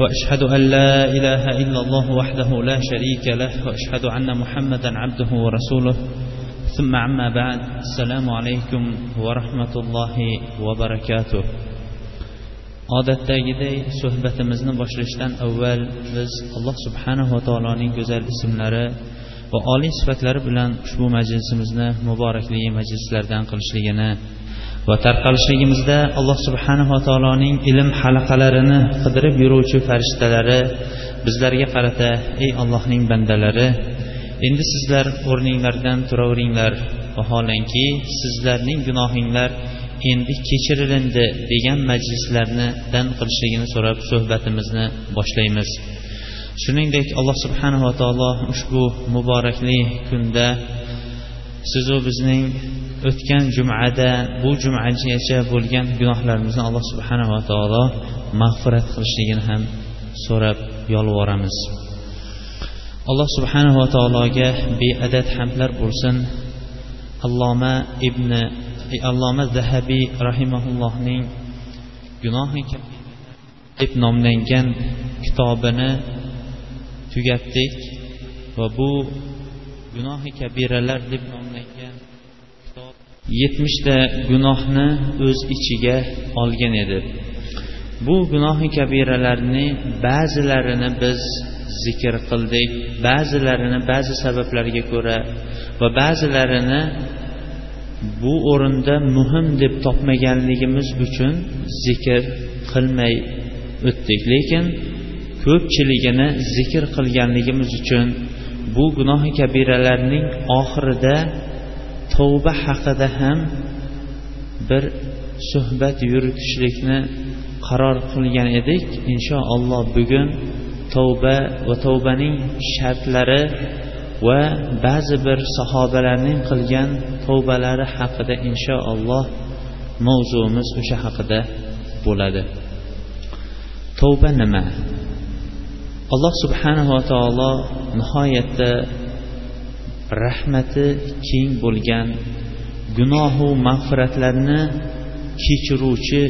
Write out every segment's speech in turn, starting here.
واشهد ان لا اله الا الله وحده لا شريك له واشهد ان محمدا عبده ورسوله ثم عما بعد السلام عليكم ورحمه الله وبركاته odatdagiday suhbatimizni boshlashdan avval biz alloh subhanahu va taoloning go'zal ismlari va oliy sifatlari bilan ushbu majlisimizni muborakli majlislardan qilishligini va tarqalishligimizda alloh subhanava taoloning ilm halaqalarini qidirib yuruvchi farishtalari bizlarga qarata ey allohning bandalari endi sizlar o'rninglardan turaveringlar. Vaholanki sizlarning gunohinglar endi kechirilindi degan majlislarnidan qilishligini so'rab suhbatimizni boshlaymiz. Shuningdek alloh subhanava taolo ushbu muborakli kunda sizu bizning o'tgan jumada bu jumagacha bo'lgan gunohlarimizni alloh subhanava taolo mag'firat qilishligini ham so'rab yolvoramiz. Alloh subhanava taologa beadad hamdlar bo'lsin. Alloma ibn alloma zahabiy rahimaullohning gunohi deb nomlangan kitobini tugatdik va bu gunohi kabiralar deb nomlangan kitob yetmishta gunohni o'z ichiga olgan edi. Bu gunohi kabiralarni ba'zilarini biz zikr qildik ba'zilarini ba'zi sabablarga ko'ra va ba'zilarini bu o'rinda muhim deb topmaganligimiz uchun zikr qilmay o'tdik. Lekin ko'pchiligini zikr qilganligimiz uchun bu gunohi kabiralarning oxirida tavba haqida ham bir suhbat yuritishlikni qaror qilgan edik. Inshaalloh bugun tavba va tavbaning shartlari va ba'zi bir sahobalarning qilgan tavbalari haqida inshaalloh mavzuimiz o'sha haqida bo'ladi. Tavba nima? Alloh subhanava taolo nihoyatda rahmati keng bo'lgan gunohu mag'firatlarni kechiruvchi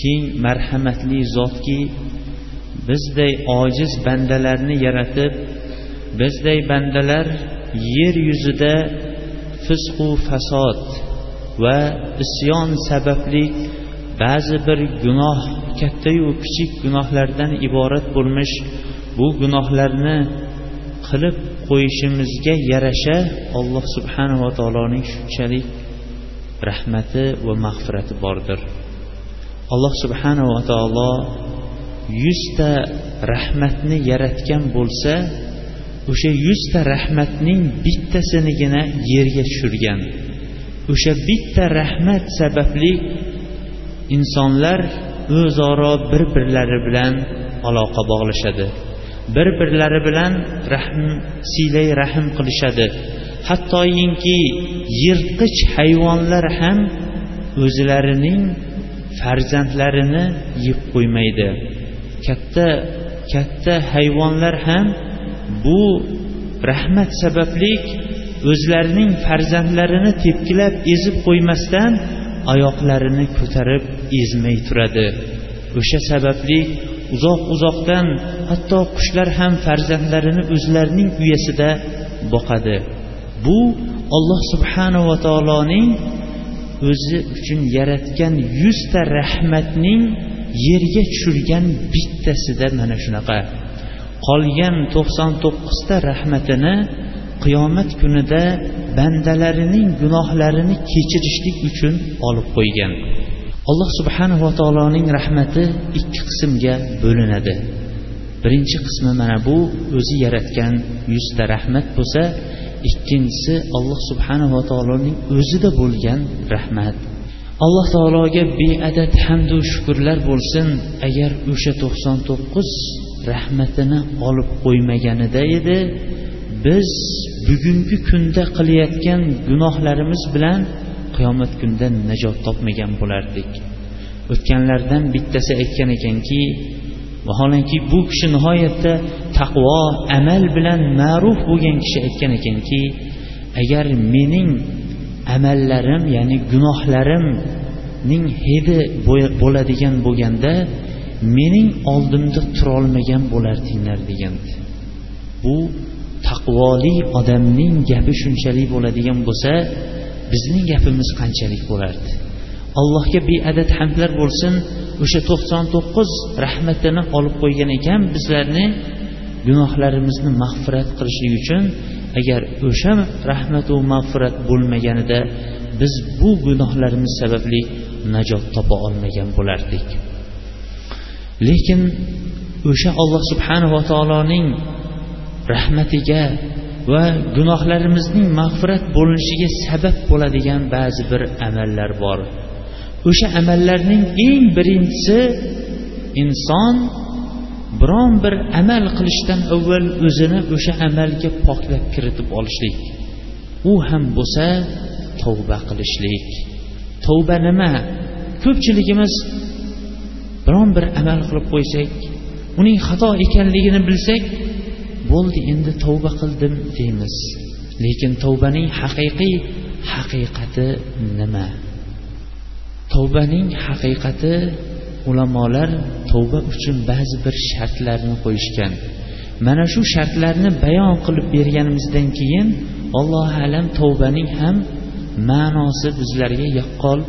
keng marhamatli zotki bizday ojiz bandalarni yaratib bizday bandalar yer yuzida fisqu fasod va isyon sababli ba'zi bir gunoh kattayu kichik gunohlardan iborat bo'lmish bu gunohlarni qilib qo'yishimizga yarasha alloh subhanava taoloning shunchalik rahmati va mag'firati bordir. Alloh subhanava taolo yuzta rahmatni yaratgan bo'lsa o'sha yuzta rahmatning bittasinigina yerga tushirgan. O'sha bitta rahmat sababli insonlar o'zaro bir birlari bilan aloqa bog'lashadi. Bir birlari bilan rahm siylay rahm qilishadi. Hattoyinki yirtqich hayvonlar ham o'zlarining farzandlarini yeb qo'ymaydi. Katta katta hayvonlar ham bu rahmat sababli o'zlarining farzandlarini tepkilab ezib qo'ymasdan oyoqlarini ko'tarib ezmay turadi. O'sha sababli uzoq uzoqdan hatto qushlar ham farzandlarini o'zlarining uyasida boqadi. Bu olloh subhanava taoloning o'zi uchun yaratgan yuzta rahmatning yerga tushirgan bittasida mana shunaqa. Qolgan to'qson to'qqizta rahmatini qiyomat kunida bandalarining gunohlarini kechirishlik uchun olib qo'ygan. Alloh subhanava taoloning rahmati ikki qismga bo'linadi. Birinchi qismi mana bu o'zi yaratgan yuzta rahmat bo'lsa ikkinchisi alloh subhanava taoloning o'zida bo'lgan rahmat. Alloh taologa beadad hamdu shukurlar bo'lsin. Agar o'sha to'qson to'qqiz rahmatini olib qo'ymaganida edi biz bugungi kunda qilayotgan gunohlarimiz bilan qiyomat kunida najot topmagan bo'lardik. O'tganlardan bittasi aytgan ekanki vaholanki bu kishi nihoyatda taqvo amal bilan ma'ruf bo'lgan kishi aytgan ekanki agar mening amallarim ya'ni gunohlarimning hidi bo'ladigan bo'lganda mening oldimda turolmagan bo'lardinglar degandi. Bu taqvoli odamning gapi shunchalik bo'ladigan bo'lsa bizning gapimiz qanchalik bo'lardi? Allohga beadad hamdlar bo'lsin o'sha to'qson to'qqiz rahmatini olib qo'ygan ekan bizlarni gunohlarimizni mag'firat qilishlik uchun agar o'sha rahmatu mag'firat bo'lmaganida biz bu gunohlarimiz sababli najot topa olmagan bo'lardik. Lekin o'sha alloh subhanava taoloning rahmatiga va gunohlarimizning mag'firat bo'linishiga sabab bo'ladigan ba'zi bir amallar bor. O'sha amallarning eng birinchisi inson biron bir amal qilishdan avval o'zini o'sha amalga poklab kiritib olishlik. U ham bo'lsa tavba qilishlik. Tavba nima? Ko'pchiligimiz biron bir amal qilib qo'ysak uning xato ekanligini bilsak bo'ldi endi tavba qildim deymiz. Lekin tavbaning haqiqiy haqiqati nima? Tavbaning haqiqati ulamolar tavba uchun ba'zi bir shartlarni qo'yishgan. Mana shu shartlarni bayon qilib berganimizdan keyin allohu alam tavbaning ham ma'nosi bizlarga yaqqol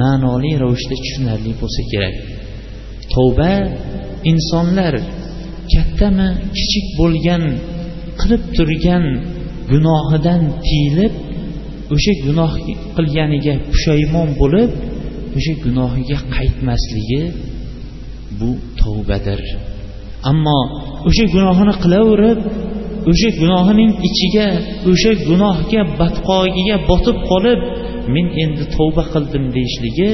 ma'noli ravishda tushunarli bo'lsa kerak. Tavba insonlar kattami kichik bo'lgan qilib turgan gunohidan tiyilib o'sha gunoh qilganiga pushaymon bo'lib o'sha gunohiga qaytmasligi bu tavbadir. Ammo o'sha gunohini qilaverib o'sha gunohining ichiga o'sha gunohga badqogiga botib qolib men endi tavba qildim deyishligi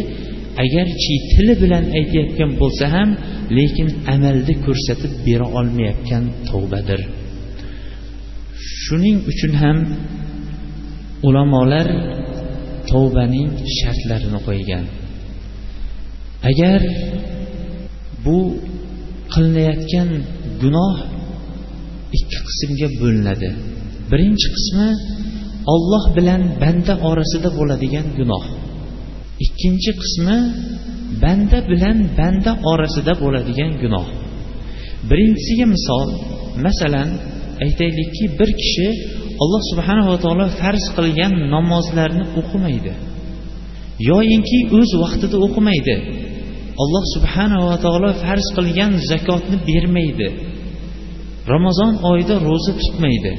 agarchi tili bilan aytayotgan bo'lsa ham lekin amalda ko'rsatib bera olmayotgan tavbadir. Shuning uchun ham ulamolar tavbaning shartlarini qo'ygan. Agar bu qilinayotgan gunoh ikki qismga bo'linadi. Birinchi qismi olloh bilan banda orasida bo'ladigan gunoh. Ikkinchi qismi banda bilan banda orasida bo'ladigan gunoh. Birinchisiga misol masalan aytaylikki bir kishi alloh subhanava taolo farz qilgan namozlarni o'qimaydi. Yoyinki o'z vaqtida o'qimaydi. Alloh subhanava taolo farz qilgan zakotni bermaydi. Ramazon oyida ro'za tutmaydi.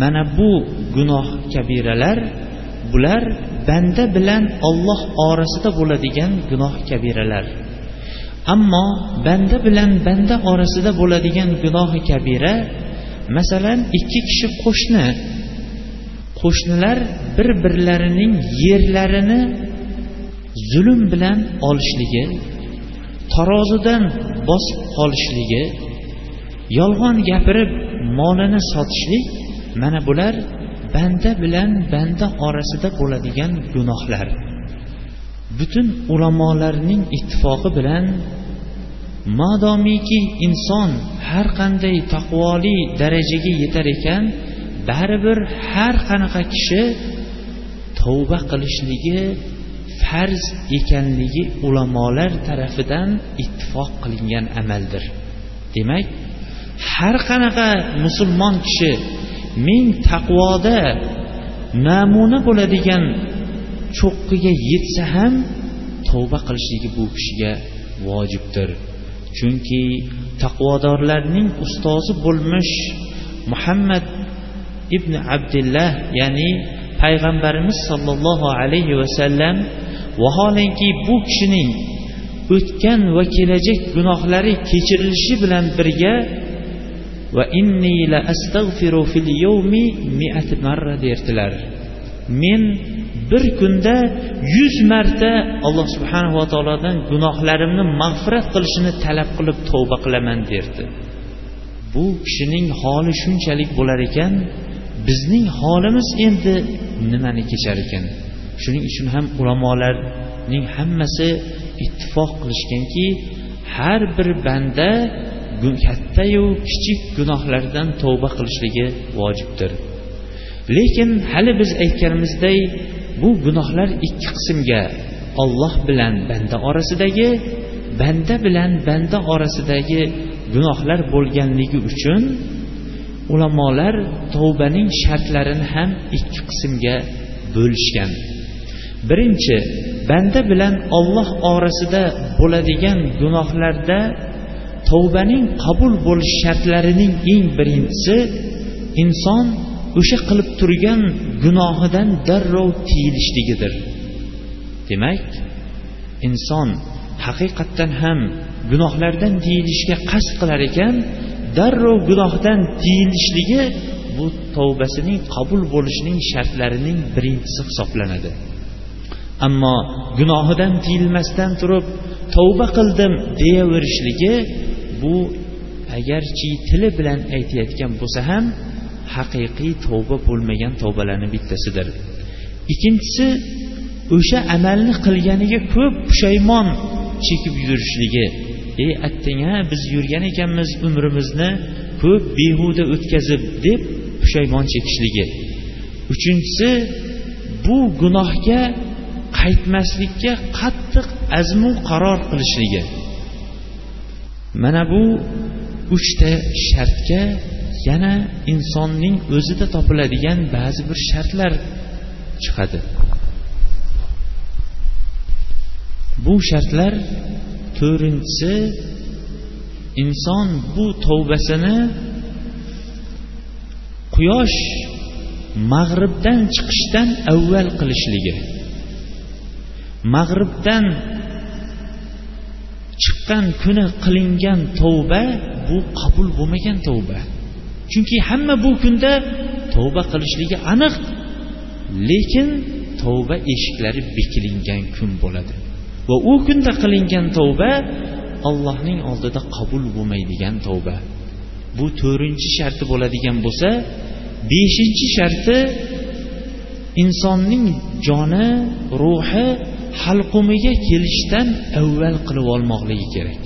Mana bu gunoh kabiralar bular banda bilan olloh orasida bo'ladigan gunoh kabiralar. Ammo banda bilan banda orasida bo'ladigan gunohi kabira masalan ikki kishi qo'shni. Qo'shnilar bir birlarining yerlarini zulm bilan olishligi tarozidan bosib qolishligi yolg'on gapirib molini sotishlik mana bular banda bilan banda orasida bo'ladigan gunohlar. Butun ulamolarning ittifoqi bilan madomiki inson har qanday taqvoli darajaga yetar ekan baribir har qanaqa kishi tavba qilishligi farz ekanligi ulamolar tarafidan ittifoq qilingan amaldir. Demak har qanaqa musulmon kishi men taqvoda namuna bo'ladigan cho'qqiga yetsa ham tavba qilishligi bu kishiga vojibdir. Chunki taqvodorlarning ustozi bo'lmish muhammad ibn abdullah ya'ni payg'ambarimiz sollallohu alayhi vasallam vaholanki bu kishining o'tgan va kelajak gunohlari kechirilishi bilan birga va inni la astag'firu fil yawmi mi'at marra derdilar. Men bir kunda yuz marta alloh subhanava taolodan gunohlarimni mag'firat qilishini talab qilib tavba qilaman derdi. Bu kishining holi shunchalik bo'lar ekan bizning holimiz endi nimani kechar ekan? Shuning uchun ham ulamolarning hammasi ittifoq qilishganki har bir banda kattayu kichik gunohlardan tavba qilishligi vojibdir. Lekin hali biz aytganimizdek bu gunohlar ikki qismga olloh bilan banda orasidagi banda bilan banda orasidagi gunohlar bo'lganligi uchun ulamolar tavbaning shartlarini ham ikki qismga bo'lishgan. Birinchi banda bilan olloh orasida bo'ladigan gunohlarda tavbaning qabul bo'lish shartlarining eng birinchisi inson o'sha qilib turgan gunohidan darrov tiyilishligidir. Demak inson haqiqatdan ham gunohlardan tiyilishga qasd qilar ekan darrov gunohdan tiyilishligi bu tavbasining qabul bo'lishining shartlarining birinchisi hisoblanadi. Ammo gunohidan tiyilmasdan turib tavba qildim deyaverishligi bu agarchi tili bilan aytayotgan bo'lsa ham haqiqiy tavba bo'lmagan tavbalarni bittasidir. Ikkinchisi o'sha amalni qilganiga ko'p pushaymon chekib yurishligi. Ey attang ha biz yurgan ekanmiz umrimizni ko'p behuda o'tkazib deb pushaymon chekishligi uchinchisi bu gunohga qaytmaslikka qattiq azmu qaror qilishligi. Mana bu uchta shartga yana insonning o'zida topiladigan ba'zi bir shartlar chiqadi. Bu shartlar to'rtinchisi inson bu tavbasini quyosh mag'ribdan chiqishdan avval qilishligi. Mag'ribdan chiqqan kuni qilingan tavba bu qabul bo'lmagan tavba chunki hamma bu kunda tavba qilishligi aniq lekin tavba eshiklari bekilingan kun bo'ladi va u kunda qilingan tavba allohning oldida qabul bo'lmaydigan tavba bu to'rtinchi sharti bo'ladigan bo'lsa beshinchi sharti insonning joni ruhi halqumiga kelishdan avval qilib olmoqligi kerak.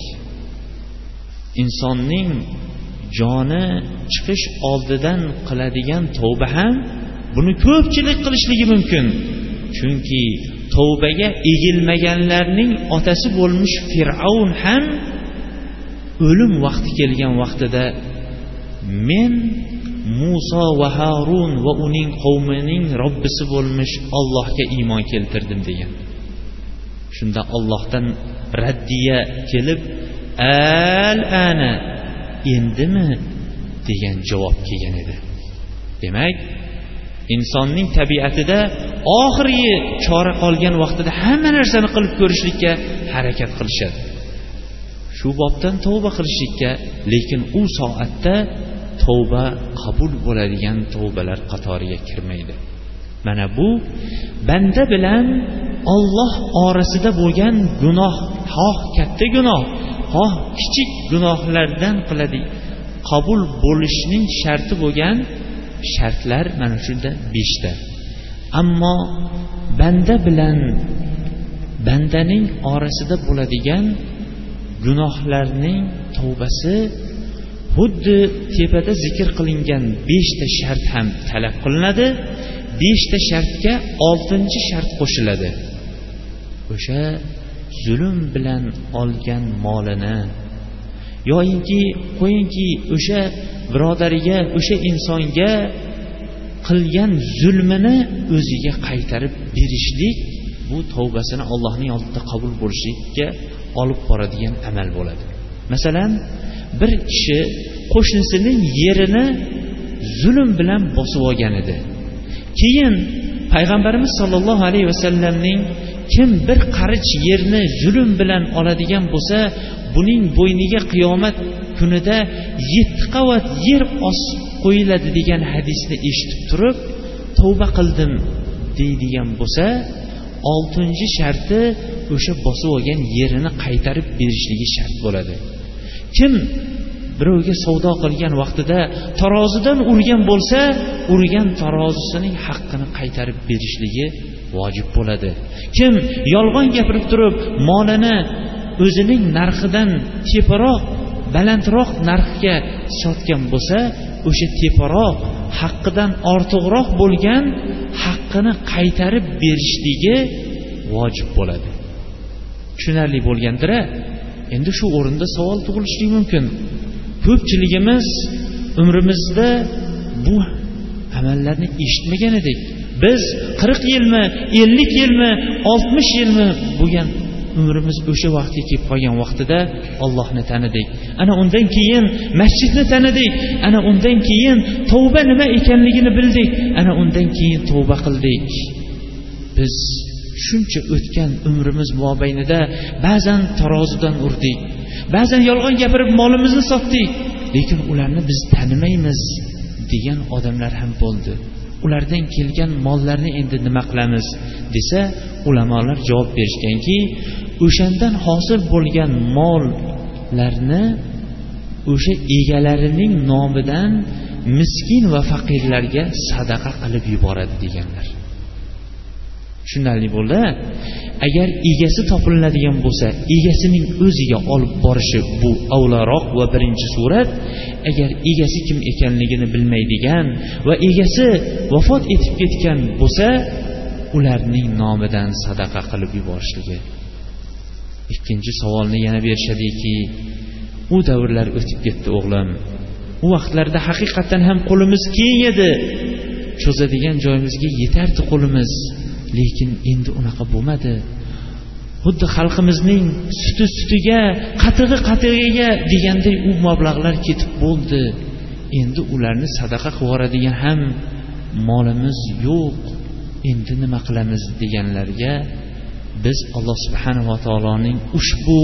Insonning joni chiqish oldidan qiladigan tavba ham buni ko'pchilik qilishligi mumkin. Chunki tavbaga egilmaganlarning otasi bo'lmish fir'avn ham o'lim vaqti kelgan vaqtida men muso va harun va uning qavmining robbisi bo'lmish ollohga iymon keltirdim degan. Shunda ollohdan raddiya kelib al ana endimi? degan javob kelgan edi. Demak insonning tabiatida oxirgi chora qolgan vaqtida hamma narsani qilib ko'rishlikka harakat qilishadi. Shu bobdan tavba qilishlikka lekin u soatda tavba qabul bo'ladigan tavbalar qatoriga kirmaydi. Mana bu banda bilan olloh orasida bo'lgan gunoh xoh katta gunoh xoh kichik gunohlardan qiladi. Qabul bo'lishning sharti bo'lgan shartlar mana shunda beshta. Ammo banda bilan bandaning orasida bo'ladigan gunohlarning tavbasi xuddi tepada zikr qilingan beshta shart ham talab qilinadi. Beshta shartga oltinchi shart qo'shiladi. O'sha zulm bilan olgan molini yoyinki qo'yingki o'sha birodariga o'sha insonga qilgan zulmini o'ziga qaytarib berishlik bu tavbasini allohning oldida qabul bo'lishlikka olib boradigan amal bo'ladi. Masalan bir kishi qo'shnisining yerini zulm bilan bosib olgan edi. Keyin payg'ambarimiz sollallohu alayhi vasallamning kim bir qarich yerni zulm bilan oladigan bo'lsa buning bo'yniga qiyomat kunida yetti qavat yer osib qo'yiladi degan hadisni eshitib turib tavba qildim deydigan bo'lsa oltinchi sharti o'sha bosib olgan yerini qaytarib berishligi shart bo'ladi. Kim birovga savdo qilgan vaqtida tarozidan urgan bo'lsa urgan tarozisining haqqini qaytarib berishligi vojib bo'ladi. Kim yolg'on gapirib turib molini o'zining narxidan teparoq balandroq narxga sotgan bo'lsa o'sha teparoq haqqidan ortiqroq bo'lgan haqqini qaytarib berishligi vojib bo'ladi. Tushunarli bo'lgandira endi shu o'rinda savol tug'ilishligi mumkin. Ko'pchiligimiz umrimizda bu amallarni eshitmagan edik. Biz qirq yilmi ellik yilmi oltmish yilmi bo'lgan umrimiz o'sha vaqtga kelib qolgan vaqtida ollohni tanidik. Ana undan keyin masjidni tanidik. Ana undan keyin tavba nima ekanligini bildik. Ana undan keyin tavba qildik. Biz shuncha o'tgan umrimiz mobaynida ba'zan tarozidan urdik. Ba'zan yolg'on gapirib molimizni sotdik. Lekin ularni biz tanimaymiz degan odamlar ham bo'ldi. Ulardan kelgan mollarni endi nima qilamiz desa ulamolar javob berishganki o'shandan hosil bo'lgan mollarni o'sha egalarining nomidan miskin va faqirlarga sadaqa qilib yuboradi deganlar. Tushunarli bo'ldi. Agar egasi topiladigan bo'lsa egasining o'ziga olib borishi bu avlaroq va birinchi surat. Agar egasi kim ekanligini bilmaydigan va egasi vafot etib ketgan bo'lsa ularning nomidan sadaqa qilib yuborishligi. Ikkinchi savolni yana berishadiki u davrlar o'tib ketdi o'g'lim. U vaqtlarda haqiqatdan ham qo'limiz keng edi. Cho'zadigan joyimizga yetardi qo'limiz. lekin endi unaqa bo'lmadi xuddi xalqimizning suti sutiga qatig'i qatig'iga deganday u mablag'lar ketib bo'ldi endi ularni sadaqa qilib yuboradigan ham molimiz yo'q endi nima qilamiz deganlarga biz alloh subhanava taoloning ushbu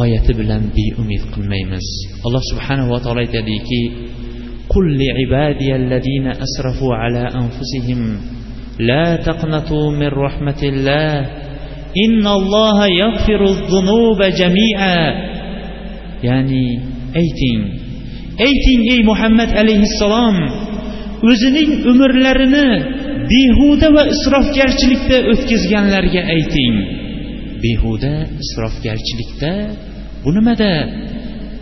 oyati bilan beumid qilmaymiz alloh subhanava taolo aytadiki قل لعبادي الذين أسرفوا على أنفسهم لا تقنطوا من رحمة الله إن الله يغفر الذنوب جميعا يعني ayting ayting ey muhammad alayhissalom o'zining umrlarini behuda va isrofgarchilikda o'tkazganlarga ayting behuda isrofgarchilikda bu nimada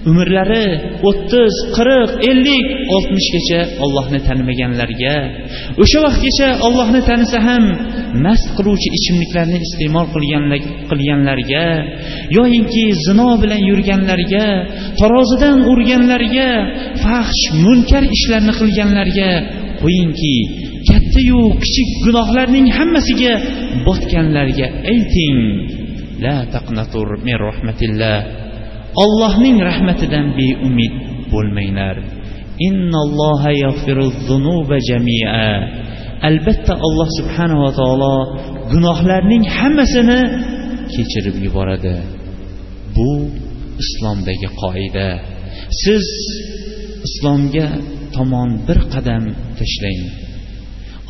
umrlari o'ttiz qirq ellik oltmishgacha ollohni tanimaganlarga o'sha vaqtgacha ollohni tanisa ham mast qiluvchi ichimliklarni iste'mol qilganlarga yoyinki zino bilan yurganlarga tarozidan urganlarga fahsh munkar ishlarni qilganlarga qo'yingki kattayu kichik gunohlarning hammasiga botganlarga ayting. La taqnatur min rahmatillah. Ollohning rahmatidan beumid bo'lmanglar. Albatta alloh subhanava taolo gunohlarning hammasini kechirib yuboradi. Bu islomdagi qoida. Siz islomga tomon bir qadam tashlang.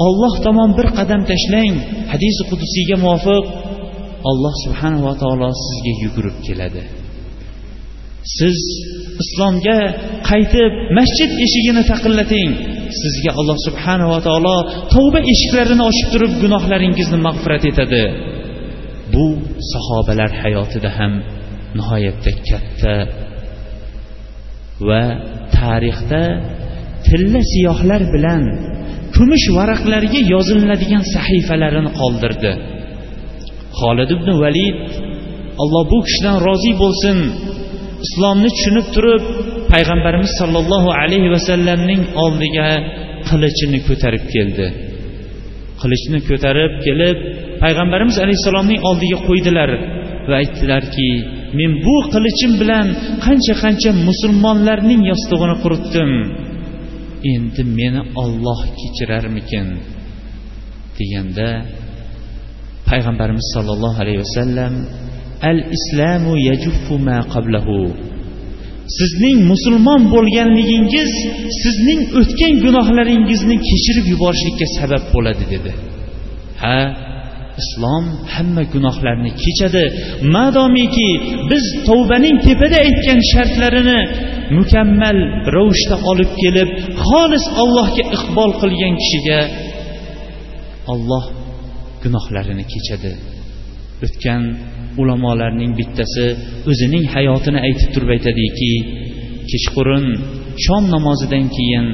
Olloh tomon bir qadam tashlang. Hadisi qudusiyga muvofiq alloh subhanava taolo sizga yugurib keladi. Siz islomga qaytib masjid eshigini taqillating sizga alloh subhanava taolo tavba eshiklarini ochib turib gunohlaringizni mag'firat etadi. Bu sahobalar hayotida ham nihoyatda katta va tarixda tilla siyohlar bilan kumush varaqlarga yoziladigan sahifalarini qoldirdi. Xolid ibn valid alloh bu kishidan rozi bo'lsin islomni tushunib turib payg'ambarimiz sollallohu alayhi vasallamning oldiga qilichini ko'tarib keldi. Qilichni ko'tarib kelib payg'ambarimiz alayhissalomning oldiga qo'ydilar va aytdilarki men bu qilichim bilan qancha qancha musulmonlarning yostig'ini quritdim. Endi meni olloh kechirarmikin? deganda payg'ambarimiz sollallohu alayhi vasallam al islamu yajuffu ma qablahu. Sizning musulmon bo'lganligingiz sizning o'tgan gunohlaringizni kechirib yuborishlikka sabab bo'ladi dedi. Ha islom hamma gunohlarni kechadi. Madomiki biz tavbaning tepada aytgan shartlarini mukammal ravishda olib kelib xolis allohga iqbol qilgan kishiga olloh gunohlarini kechadi. O'tgan ulamolarning bittasi o'zining hayotini aytib turib aytadiki kechqurun shom namozidan keyin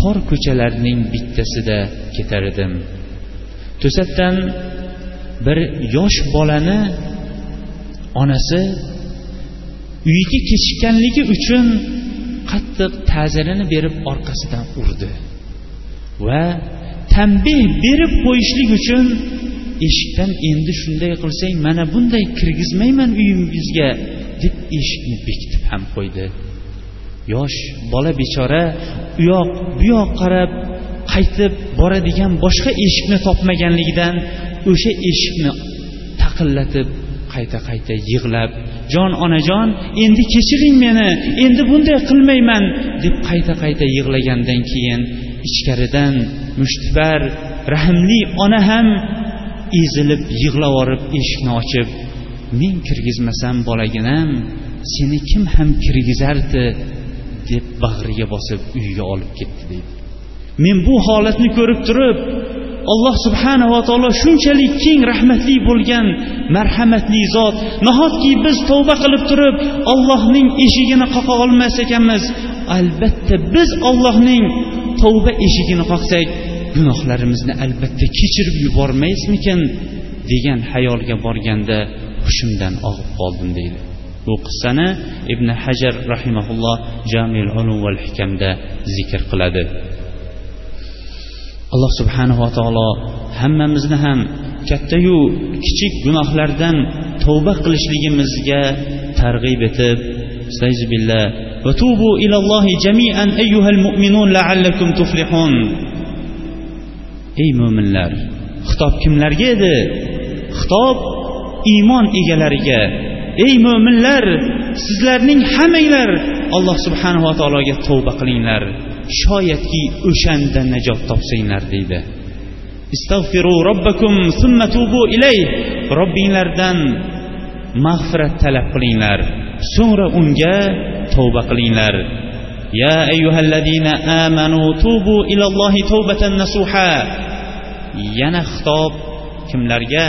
tor ko'chalarning bittasida ketar edim. To'satdan bir yosh bolani onasi uyiga kechikkanligi uchun qattiq ta'zirini berib orqasidan urdi va tanbeh berib qo'yishlik uchun eshikdan endi shunday qilsang mana bunday kirgizmayman uyingizga deb eshikni bekitib ham qo'ydi. Yosh bola bechora u yoq bu yoq qarab qaytib boradigan boshqa eshikni topmaganligidan o'sha eshikni taqillatib qayta qayta yig'lab jon onajon endi kechiring meni endi bunday qilmayman deb qayta qayta yig'lagandan keyin ichkaridan mushtibar rahmli ona ham ezilib yig'lavorib eshikni ochib men kirgizmasam bolaginam seni kim ham kirgizardi? deb bag'riga bosib uyiga olib ketdi deydi. Men bu holatni ko'rib turib alloh subhanava taolo shunchalik keng rahmatli bo'lgan marhamatli zot nahotki biz tavba qilib turib ollohning eshigini qoqa olmas ekanmiz? Albatta biz ollohning tavba eshigini qoqsak gunohlarimizni albatta kechirib yubormaysmikin degan hayolga borganda hushimdan og'ib qoldim deydi bu qissani ibn hajar rahimaulloh jamil ulum val hikamda zikr qiladi alloh subhanava taolo hammamizni ham kattayu kichik gunohlardan tavba qilishligimizga targ'ib etib billah وتوبوا إلى الله جميعا أيها المؤمنون لعلكم تفلحون ey mo'minlar xitob kimlarga edi? Xitob iymon egalariga. Ey mo'minlar sizlarning hammanglar alloh subhanava taologa tavba qilinglar. Shoyatki o'shanda najot topsanglar deydi. Istag'firu robbakum summa tubu ilayh robbinglardan mag'firat talab qilinglar. So'ngra unga tavba qilinglar. يا أيها الذين آمنوا توبوا إلى الله توبة نصوحا yana xitob kimlarga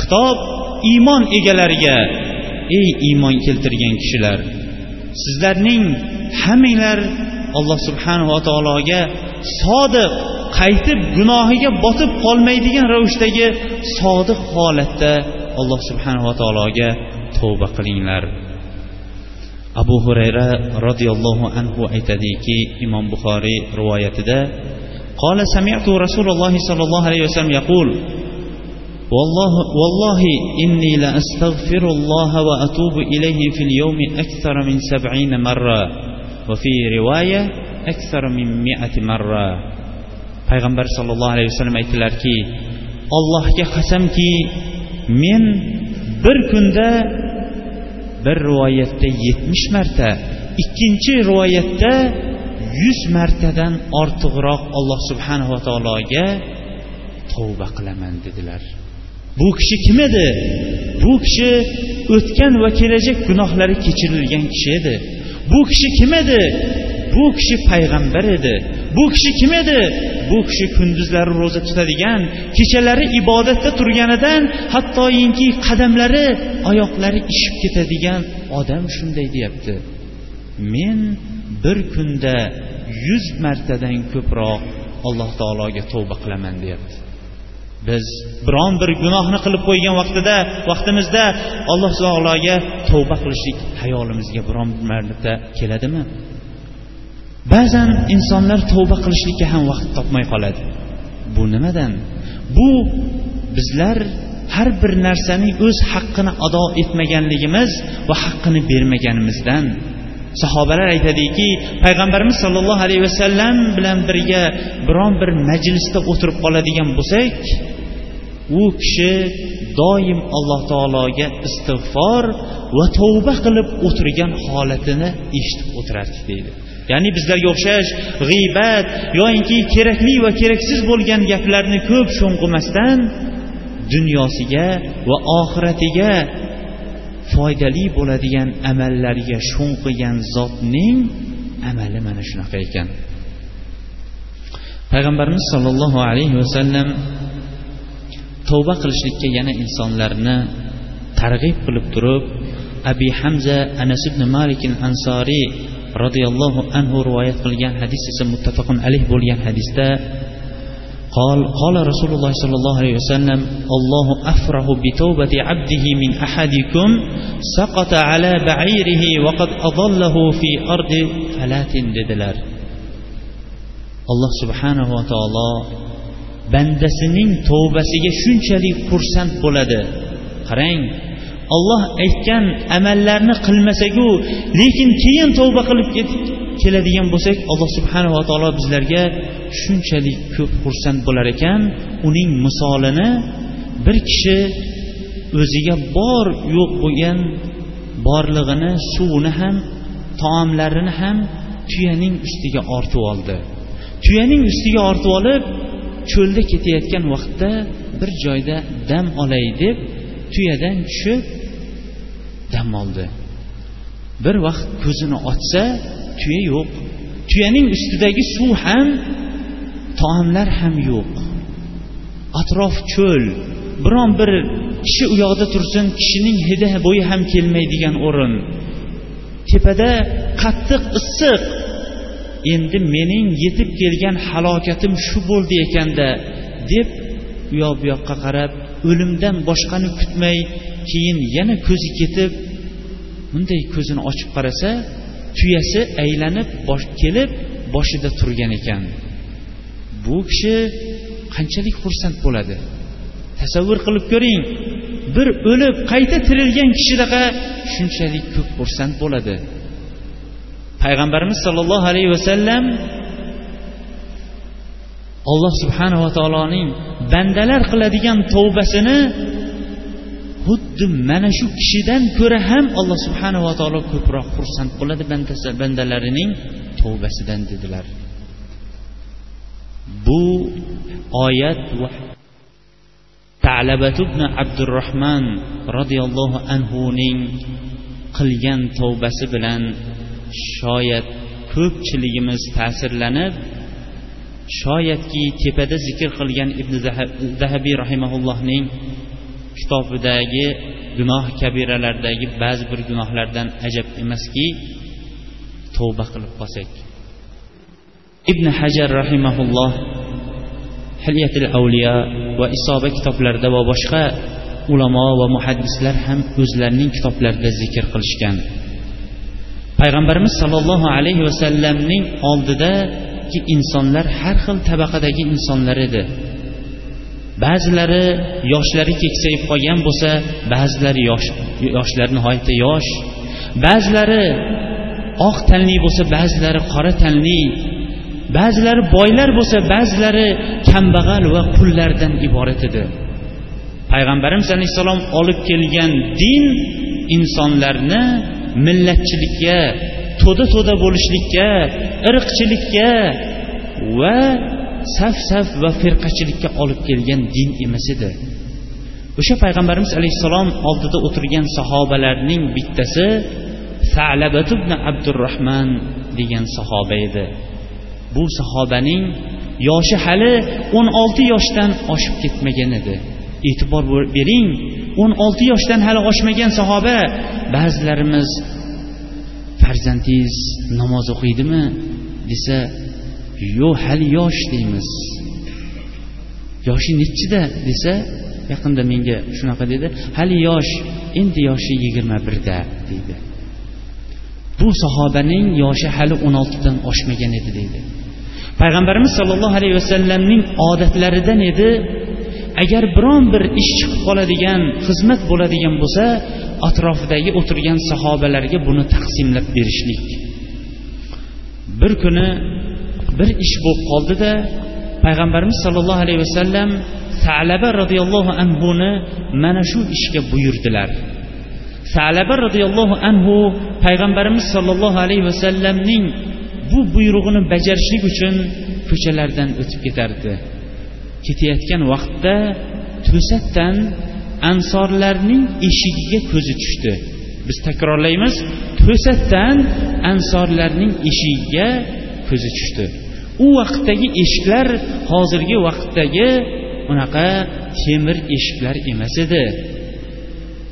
xitob iymon egalariga ey iymon keltirgan kishilar sizlarning hammanglar alloh subhanava taologa sodiq qaytib gunohiga botib qolmaydigan ravishdagi sodiq holatda alloh subhanava taologa tavba qilinglar abu hurayra roziyallohu anhu aytadiki imom buxoriy rivoyatida قال سمعت رسول الله صلى الله عليه وسلم يقول والله, والله إني لأستغفر الله وأتوب إليه في اليوم أكثر من سبعين مرة وفي رواية أكثر من مئة مرة payg'ambar sollallohu alayhi vasallam aytdilarki allohga qasamki men bir kunda bir rivoyatda yetmish marta ikkinchi rivoyatda yuz martadan ortiqroq alloh subhanava taologa tavba qilaman dedilar. Bu kishi kim edi? Bu kishi o'tgan va kelajak gunohlari kechirilgan kishi edi. Bu kishi kim edi? Bu kishi payg'ambar edi. Bu kishi kim edi? Bu kishi kunduzlari ro'za tutadigan kechalari ibodatda turganidan hattoyinki qadamlari oyoqlari ishib ketadigan odam shunday deyapti. Men bir kunda yuz martadan ko'proq alloh taologa tavba qilaman deyapti. Biz biron bir gunohni qilib qo'ygan vaqtida vaqtimizda alloh taologa tavba qilishlik hayolimizga biron marta keladimi? Ba'zan insonlar tavba qilishlikka ham vaqt topmay qoladi. Bu nimadan? Bu bizlar har bir narsaning o'z haqqini ado etmaganligimiz va haqqini bermaganimizdan. Sahobalar aytadiki payg'ambarimiz sollallohu alayhi vasallam bilan birga biron bir majlisda o'tirib qoladigan bo'lsak u kishi doim alloh taologa istig'for va tavba qilib o'tirgan holatini eshitib o'tirardik deydi. Ya'ni bizlarga o'xshash g'iybat yoyinki kerakli va keraksiz bo'lgan gaplarni ko'p sho'ng'imasdan dunyosiga va oxiratiga foydali bo'ladigan amallarga sho'ng'igan zotning amali mana shunaqa ekan. Payg'ambarimiz sollallohu alayhi vasallam tavba qilishlikka yana insonlarni targ'ib qilib turib abi hamza anas ibn malik ansoriy roziyallohu anhu rivoyat qilgan hadis esa muttafaqun alayh bo'lgan hadisda قال قال رسول الله صلى الله عليه وسلم الله أفرح بتوبة عبده من أحدكم سقط على بعيره وقد أضله في أرض فلات dedilar alloh subhanahu va taolo bandasining tavbasiga shunchalik xursand bo'ladi qarang olloh aytgan amallarni qilmasaku lekin keyin tavba qilib keladigan bo'lsak alloh subhanava taolo bizlarga shunchalik ko'p xursand bo'lar ekan. Uning misolini bir kishi o'ziga bor yo'q bo'lgan borlig'ini suvini ham taomlarini ham tuyaning ustiga ortib oldi. Tuyaning ustiga ortib olib cho'lda ketayotgan vaqtda bir joyda dam olay deb tuyadan tushib dam oldi. Bir vaqt ko'zini ochsa tuya yo'q. Tuyaning ustidagi suv ham taomlar ham yo'q. Atrof cho'l biron bir kishi u yoqda tursin kishining hidi bo'yi ham kelmaydigan o'rin. Tepada qattiq issiq. Endi mening yetib kelgan halokatim shu bo'ldi ekanda deb u yoq bu yoqqa qarab o'limdan boshqani kutmay keyin yana ko'zi ketib bunday ko'zini ochib qarasa tuyasi aylanib bosh kelib boshida turgan ekan. Bu kishi qanchalik xursand bo'ladi? Tasavvur qilib ko'ring bir o'lib qayta tirilgan kishidaqa shunchalik ko'p xursand bo'ladi. Payg'ambarimiz sollallohu alayhi vasallam alloh subhanava taoloning bandalar qiladigan tavbasini xuddi mana shu kishidan ko'ra ham alloh subhanava taolo ko'proq xursand bo'ladi bandalarining tavbasidan dedilar. Bu oyat talabat ibn abdurahmon roziyallohu anhuning qilgan tavbasi bilan shoyat ko'pchiligimiz ta'sirlanib shoyatki tepada zikr qilgan ibn zahabiy rahimaullohning kitobidagi gunoh kabiralardagi ba'zi bir gunohlardan ajab emaski tavba qilib qolsak. Ibn hajar rahimaulloh hilyatil avliyo va isoba kitoblarida va boshqa ulamo va muhaddislar ham o'zlarining kitoblarida zikr qilishgan. Payg'ambarimiz sollallohu alayhi vasallamning oldidagi insonlar har xil tabaqadagi insonlar edi. Ba'zilari yoshlari keksayib qolgan bo'lsa ba'zilari yosh yoshlari nihoyatda yosh. Ba'zilari oq tanli bo'lsa ba'zilari qora tanli. Ba'zilari boylar bo'lsa ba'zilari kambag'al va qullardan iborat edi. Payg'ambarimiz alayhissalom olib kelgan din insonlarni millatchilikka to'da to'da bo'lishlikka irqchilikka va saf saf va firqachilikka olib kelgan din emas edi. O'sha payg'ambarimiz alayhissalom oldida o'tirgan sahobalarning bittasi salabat ibn abdurahmon degan sahoba edi. Bu sahobaning yoshi hali o'n olti yoshdan oshib ketmagan edi. E'tibor bering o'n olti yoshdan hali oshmagan sahoba ba'zilarimiz farzandingiz namoz o'qiydimi desa yo'q hali yosh deymiz. Yoshi nechida desa yaqinda menga shunaqa dedi. Hali yosh endi yoshi yigirma birda deydi. Bu sahobaning yoshi hali o'n oltidan oshmagan edi deydi. Payg'ambarimiz sollallohu alayhi vasallamning odatlaridan edi agar biron bir ish chiqib qoladigan xizmat bo'ladigan bo'lsa atrofidagi o'tirgan sahobalarga buni taqsimlab berishlik. Bir kuni bir ish bo'lib qoldida payg'ambarimiz sollallohu alayhi vasallam salaba roziyallohu anhuni mana shu ishga buyurdilar. Salaba roziyallohu anhu payg'ambarimiz sollallohu alayhi vasallamning bu buyrug'ini bajarishlik uchun ko'chalardan o'tib ketardi. Ketayotgan vaqtda to'satdan ansorlarning eshigiga ko'zi tushdi. Biz takrorlaymiz to'satdan ansorlarning eshigiga ko'zi tushdi. U vaqtdagi eshiklar hozirgi vaqtdagi unaqa temir eshiklar emas edi.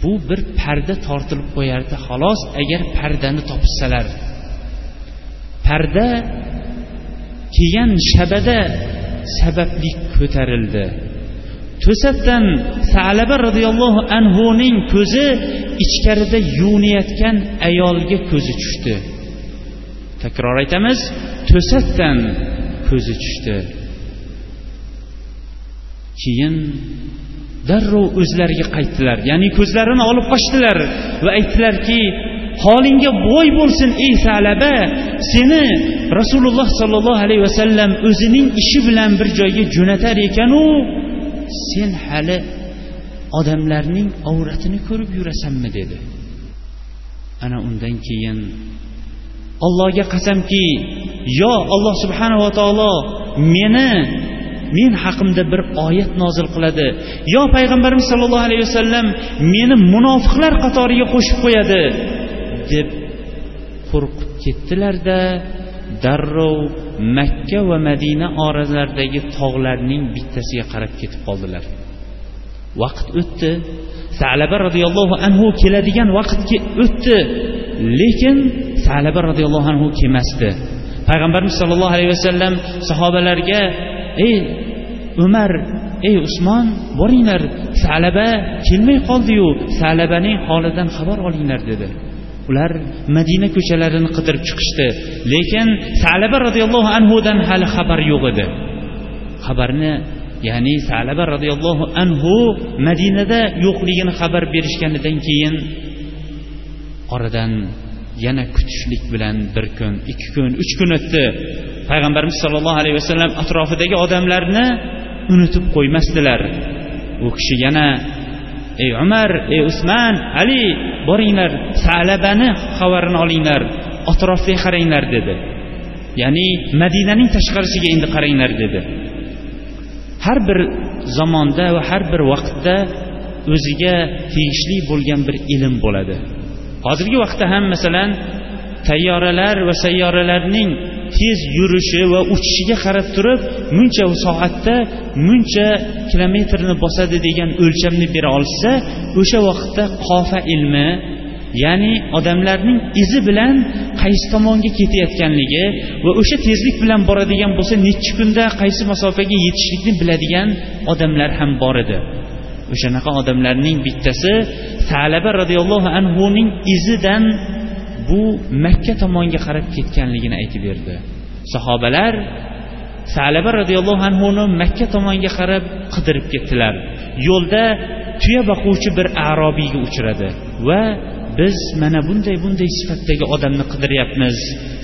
Bu bir parda tortilib qo'yardi xolos agar pardani topishsalar. Parda kelgan shabada sababli ko'tarildi. To'satdan salaba roziyallohu anhuning ko'zi ichkarida yuvinayotgan ayolga ko'zi tushdi. Takror aytamiz to'satdan ko'zi tushdi. Keyin darrov o'zlariga qaytdilar. Ya'ni ko'zlarini olib qochdilar va aytdilarki holingga boy bo'lsin ey salaba seni rasululloh sollallohu alayhi vasallam o'zining ishi bilan bir joyga jo'natar ekanu sen hali odamlarning avratini ko'rib yurasanmi dedi. Ana undan keyin allohga qasamki yo alloh subhanava taolo meni men haqimda bir oyat nozil qiladi. Yo payg'ambarimiz sollallohu alayhi vasallam meni munofiqlar qatoriga qo'shib qo'yadi deb qo'rqib ketdilarda darrov makka va madina oralaridagi tog'larning bittasiga qarab ketib qoldilar. Vaqt o'tdi. Salaba roziyallohu anhu keladigan vaqt o'tdi. Lekin salaba roziyallohu anhu kelmasdi. Payg'ambarimiz sollallohu alayhi vasallam sahobalarga ey umar ey usmon boringlar salaba kelmay qoldiyu salabaning holidan xabar olinglar dedi. Ular madina ko'chalarini qidirib chiqishdi. Lekin salaba roziyallohu anhudan hali xabar yo'q edi. Xabarni ya'ni salaba roziyallohu anhu madinada yo'qligini xabar berishganidan keyin oradan yana kutishlik bilan bir kun ikki kun uch kun o'tdi. Payg'ambarimiz sollallohu alayhi vasallam atrofidagi odamlarni unutib qo'ymasdilar. U kishi yana ey umar ey usmon ali boringlar salabani xabarini olinglar atrofga qaranglar dedi. Ya'ni madinaning tashqarisiga endi qaranglar dedi. Har bir zamonda va har bir vaqtda o'ziga tegishli bo'lgan bir ilm bo'ladi. Hozirgi vaqtda ham masalan tayyoralar va sayyoralarning tez yurishi va uchishiga qarab turib muncha soatda muncha kilometrni bosadi degan o'lchamni bera olishsa o'sha vaqtda qofa ilmi ya'ni odamlarning izi bilan qaysi tomonga ketayotganligi va o'sha tezlik bilan boradigan bo'lsa nechi kunda qaysi masofaga yetishlikni biladigan odamlar ham bor edi. O'shanaqa odamlarning bittasi salaba roziyallohu anhuning izidan bu makka tomonga qarab ketganligini aytib berdi. Sahobalar salaba roziyallohu anhuni makka tomonga qarab qidirib ketdilar. Yo'lda tuya boquvchi bir arobiyga uchradi va biz mana bunday bunday sifatdagi odamni qidiryapmiz.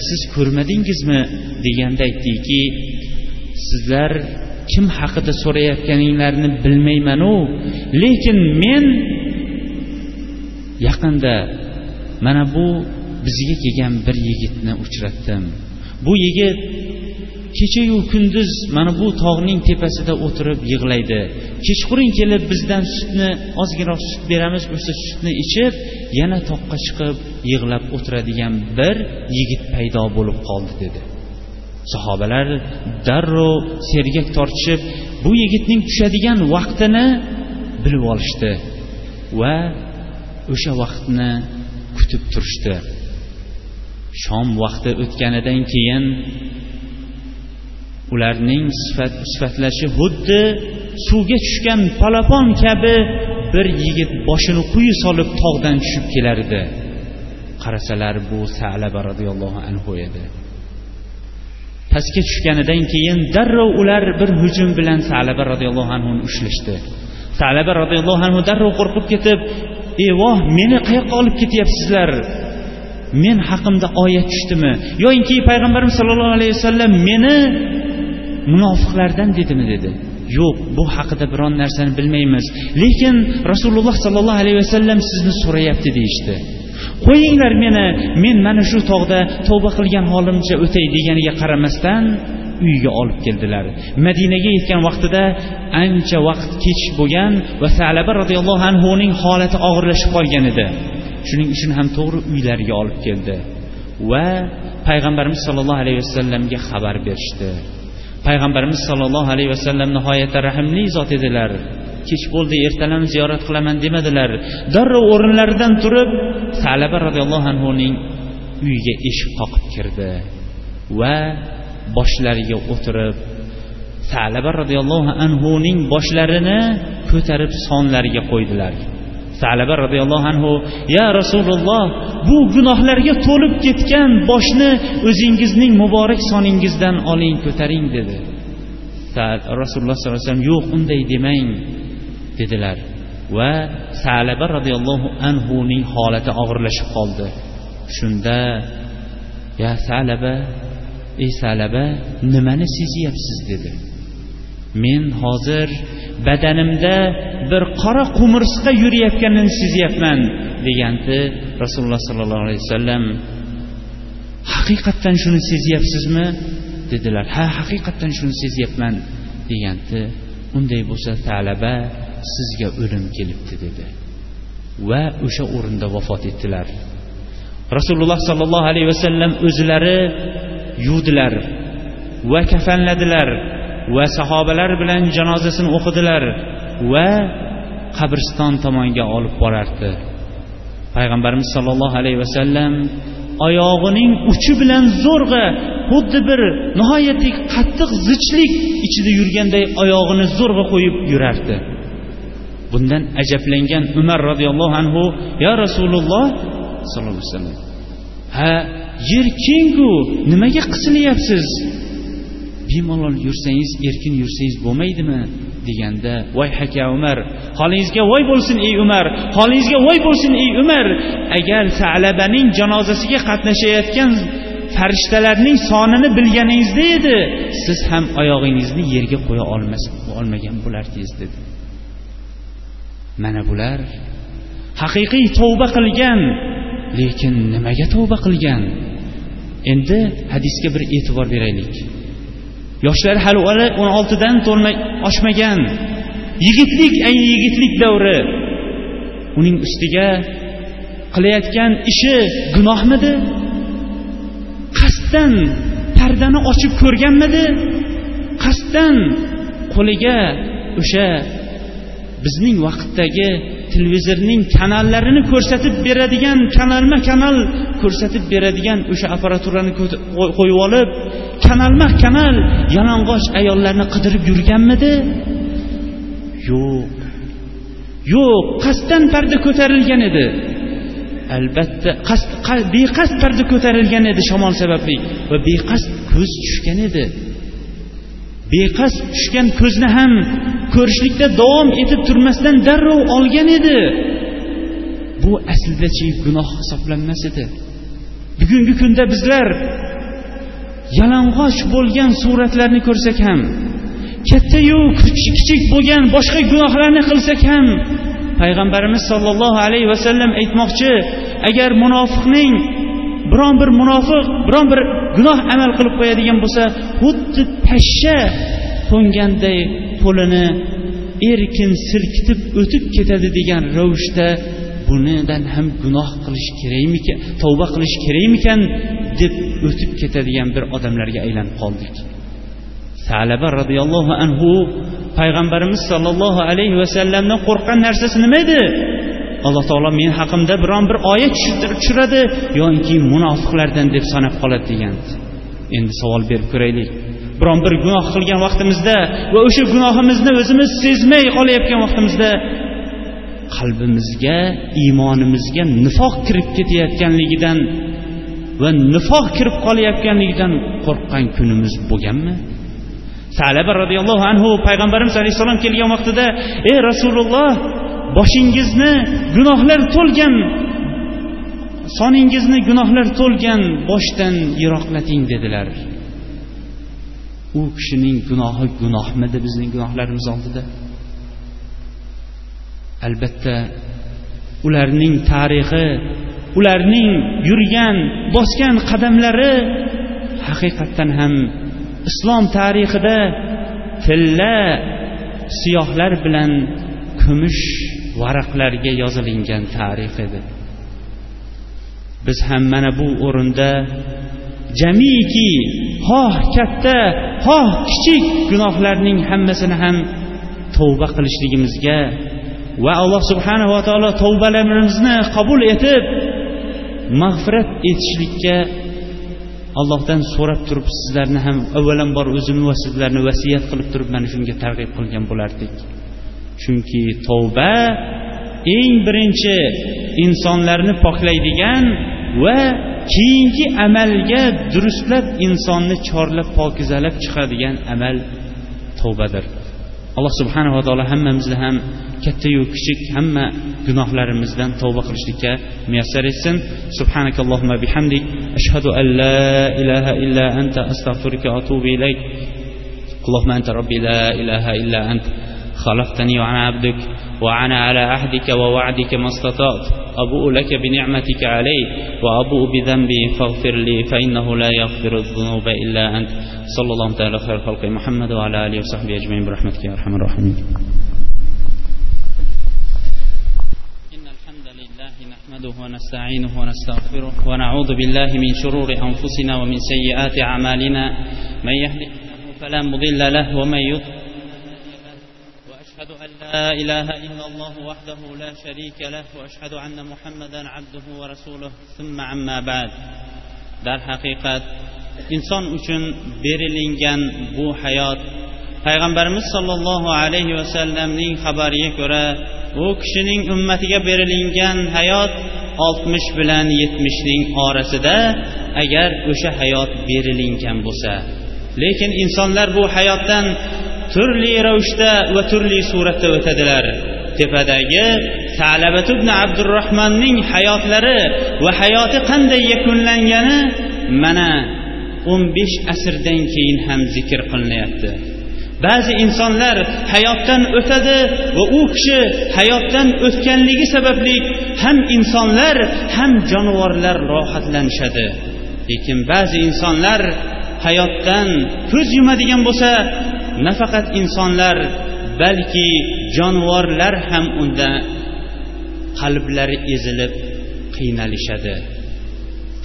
Siz ko'rmadingizmi? deganda aytdiki sizlar kim haqida so'rayotganinglarni bilmaymanu. Lekin men yaqinda mana bu bizga kelgan bir yigitni uchratdim. Bu yigit kechayu kunduz mana bu tog'ning tepasida o'tirib yig'laydi. Kechqurun kelib bizdan sutni ozgina sut beramiz o'sha sutni ichib yana toqqa chiqib yig'lab o'tiradigan bir yigit paydo bo'lib qoldi dedi. Sahobalar darrov sergak tortishib bu yigitning tushadigan vaqtini bilib olishdi va o'sha vaqtni kutib turishdi. Shom vaqti o'tganidan keyin ularning sifat sifatlashi xuddi suvga tushgan palapon kabi bir yigit boshini quyi solib tog'dan tushib kelar edi. Qarasalar bu salaba roziyallohu anhu edi. Pastga tushganidan keyin darrov ular bir hujum bilan salaba roziyallohu anhuni ushlashdi. Salaba roziyallohu anhu darrov qo'rqib ketib evoh meni qayoqqa olib ketyapsizlar? Men haqimda oyat tushdimi? Yoinki payg'ambarimiz sollallohu alayhi vasallam meni munofiqlardan dedimi? dedi. Yo'q bu haqida biron narsani bilmaymiz. Lekin rasululloh sollallohu alayhi vasallam sizni so'rayapti deyishdi. Qo'yinglar meni. Men mana shu tog'da tavba qilgan holimcha o'tay deganiga qaramasdan uyiga olib keldilar. Madinaga yetgan vaqtida ancha vaqt kech bo'lgan va salaba roziyallohu anhuning holati og'irlashib qolgan edi. Shuning uchun ham to'g'ri uylariga olib keldi va payg'ambarimiz sollallohu alayhi vasallamga xabar berishdi. Payg'ambarimiz sollallohu alayhi vasallam nihoyatda rahmli zot edilar. Kech bo'ldi ertalab ziyorat qilaman demadilar. Darrov o'rinlaridan turib salaba roziyallohu anhuning uyiga eshik qoqib kirdi va boshlariga o'tirib salaba roziyallohu anhuning boshlarini ko'tarib sonlariga qo'ydilar. Salaba roziyallohu anhu ya rasululloh bu gunohlarga to'lib ketgan boshni o'zingizning muborak soningizdan oling ko'taring dedi. Rasululloh sollallohu alayhi vasallam yo'q unday demang. Dedilar. Va salaba roziyallohu anhuning holati og'irlashib qoldi. Shunda ya salaba ey salaba nimani sezyapsiz? dedi. Men hozir badanimda bir qora qumursqa yurayotganini sezyapman deganda rasululloh sollallohu alayhi vasallam. Haqiqatdan shuni sezyapsizmi? dedilar. Ha haqiqatdan shuni sezyapman deganda unday bo'lsa talaba sizga o'lim kelibdi dedi. Va o'sha o'rinda vafot etdilar. Rasululloh sollallohu alayhi vasallam o'zlari yuvdilar va kafanladilar va sahobalar bilan janozasini o'qidilar va qabriston tomonga olib borardi. Payg'ambarimiz sollallohu alayhi vasallam oyog'ining uchi bilan zo'rg'a xuddi bir nihoyatda qattiq zichlik ichida yurganday oyog'ini zo'rg'a qo'yib yurardi. Bundan ajablangan umar roziyallohu anhu yo rasululloh sollallohu alayhi vasallam ha yer kengku nimaga qisilyapsiz bemalol yursangiz erkin yursangiz bo'lmaydimi? deganda voy haka umar holingizga voy bo'lsin ey umar holingizga voy bo'lsin ey umar agar salabaning janozasiga qatnashayotgan farishtalarning sonini bilganingizda edi siz ham oyog'ingizni yerga qo'ya olmas olmagan bo'lardingiz dedi. Mana bular haqiqiy tavba qilgan. Lekin nimaga tavba qilgan? Endi hadisga bir e'tibor beraylik. Yoshlari hali o'n oltidan oshmagan. Yigitlik ayni yigitlik davri! Uning ustiga qilayotgan ishi gunohmidi? Qasddan pardani ochib ko'rganmidi? Qasddan qo'liga o'sha bizning vaqtdagi televizorning kanallarini ko'rsatib beradigan kanalma kanal ko'rsatib beradigan o'sha apparaturani qo'yib olib kanalma kanal yalang'och ayollarni qidirib yurganmidi? Yo'q. Yo'q qasddan parda ko'tarilgan edi. Albatta beqasd parda ko'tarilgan edi shamol sababli va beqasd ko'z tushgan edi. Beqasd tushgan ko'zni ham ko'rishlikda davom etib turmasdan darrov olgan edi. Bu aslidachi gunoh hisoblanmas edi. Bugungi kunda bizlar yalang'och bo'lgan suratlarni ko'rsak ham kattayu kichik bo'lgan boshqa gunohlarni qilsak ham payg'ambarimiz sollallohu alayhi vasallam aytmoqchi agar munofiqning biron bir munofiq biron bir gunoh amal qilib qo'yadigan bo'lsa xuddi pashsha qo'nganday qo'lini erkin silkitib o'tib ketadi degan ravishda bunidan ham gunoh qilish kerakmikan tavba qilish kerakmikan? deb o'tib ketadigan bir odamlarga aylanib qoldik. Salaba roziyallohu anhu payg'ambarimiz sollallohu alayhi vasallamdan qo'rqqan narsasi nima edi? Alloh taolo men haqimda biron bir oyat tushiradi yoki munofiqlardan deb sanab qoladi degan. Endi savol berib ko'raylik. Biron bir gunoh qilgan vaqtimizda va o'sha gunohimizni o'zimiz sezmay qolayotgan vaqtimizda qalbimizga iymonimizga nifoq kirib ketayotganligidan va nifoq kirib qolayotganligidan qo'rqqan kunimiz bo'lganmi? Salaba roziyallohu anhu payg'ambarimiz alayhissalom kelgan vaqtida ey rasululloh boshingizni gunohlar to'lgan soningizni gunohlar to'lgan boshdan yiroqlating dedilar. U kishining gunohi gunohmidi bizning gunohlarimiz oldida? Albatta ularning tarixi ularning yurgan bosgan qadamlari haqiqatdan ham islom tarixida tilla siyohlar bilan kumush varaqlarga yozilingan tarix edi. Biz ham mana bu o'rinda jamiki xoh katta xoh kichik gunohlarning hammasini ham tavba qilishligimizga va alloh subhanava taolo tavbalarimizni qabul etib mag'firat etishlikka allohdan so'rab turib sizlarni ham avvalambor o'zimni va sizlarni vasiyat qilib turib mana shunga targ'ib qilgan bo'lardik. chunki tavba eng birinchi insonlarni poklaydigan va keyingi amalga durustlab insonni chorlab pokizalab chiqadigan amal tavbadir alloh subhanava taolo hammamizni ham kattayu kichik hamma gunohlarimizdan tavba qilishlikka muyassar etsin subhanakallohumma bihamdik ashhadu an la ilaha illa anta astag'firuka va atubu ilayk اللهم أنت ربي لا إله إلا أنت خلقتني وأنا عبدك وأنا على عهدك ووعدك ما استطعت. أبوء لك بنعمتك علي وأبوء بذنبي فاغفر لي فإنه لا يغفر الذنوب إلا أنت. صلى الله تعالى خير خلق محمد وعلى آله وصحبه أجمعين. برحمتك يا أرحم الراحمين. إن الحمد لله نحمده ونستعينه ونستغفره ونعوذ بالله من شرور أنفسنا ومن سيئات أعمالنا. من يهده فلا مضل له ومن يضلل إله إلا الله وحده لا شريك له وأشهد أن محمدا عبده ورسوله. ثم عما بعد. در حقيقة inson uchun berilingan bu hayot payg'ambarimiz sollallohu alayhi vasallamning xabariga ko'ra u kishining ummatiga berilingan hayot oltmish bilan yetmishning orasida agar o'sha hayot berilingan bo'lsa lekin insonlar bu hayotdan turli ravishda va turli suratda o'tadilar. Tepadagi salabat ibn abdurahmonning hayotlari va hayoti qanday yakunlangani mana o'n besh asrdan keyin ham zikr qilinyapti. Ba'zi insonlar hayotdan o'tadi va u kishi hayotdan o'tganligi sababli ham insonlar ham jonivorlar rohatlanishadi. Lekin ba'zi insonlar hayotdan ko'z yumadigan bo'lsa nafaqat insonlar balki jonivorlar ham unda qalblari ezilib qiynalishadi.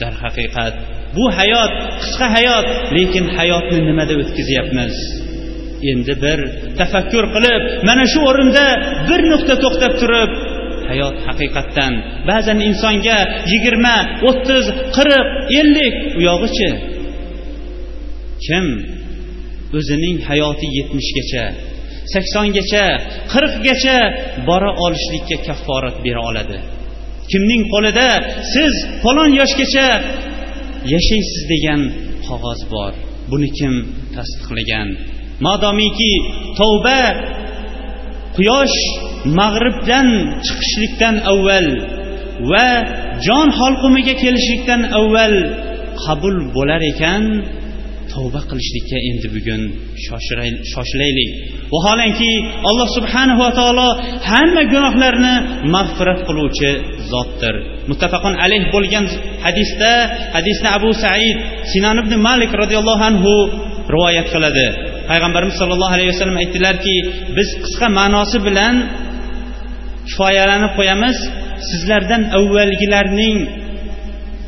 Darhaqiqat bu hayot qisqa hayot lekin hayotni nimada o'tkazyapmiz? Endi bir tafakkur qilib mana shu o'rinda bir nuqta to'xtab turib hayot haqiqatdan ba'zan insonga yigirma o'ttiz qirq ellik u yog'ichi kim o'zining hayoti yetmishgacha saksongacha qirqgacha bora olishlikka kafforat bera oladi. Kimning qo'lida siz falon yoshgacha yashaysiz degan qog'oz bor. Buni kim tasdiqlagan? Madomiki tavba quyosh mag'ribdan chiqishlikdan avval va jon holqumiga kelishlikdan avval qabul bo'lar ekan. Tavba qilishlikka endi bugun shoshilaylik. Vaholanki alloh subhanahu va taolo hamma gunohlarni mag'firat qiluvchi zotdir. Muttafaqun alayh bo'lgan hadisda hadisni abu said sinon ibn malik roziyallohu anhu rivoyat qiladi. Payg'ambarimiz sollallohu alayhi vasallam aytdilarki biz qisqa ma'nosi bilan kifoyalanib qo'yamiz. Sizlardan avvalgilarning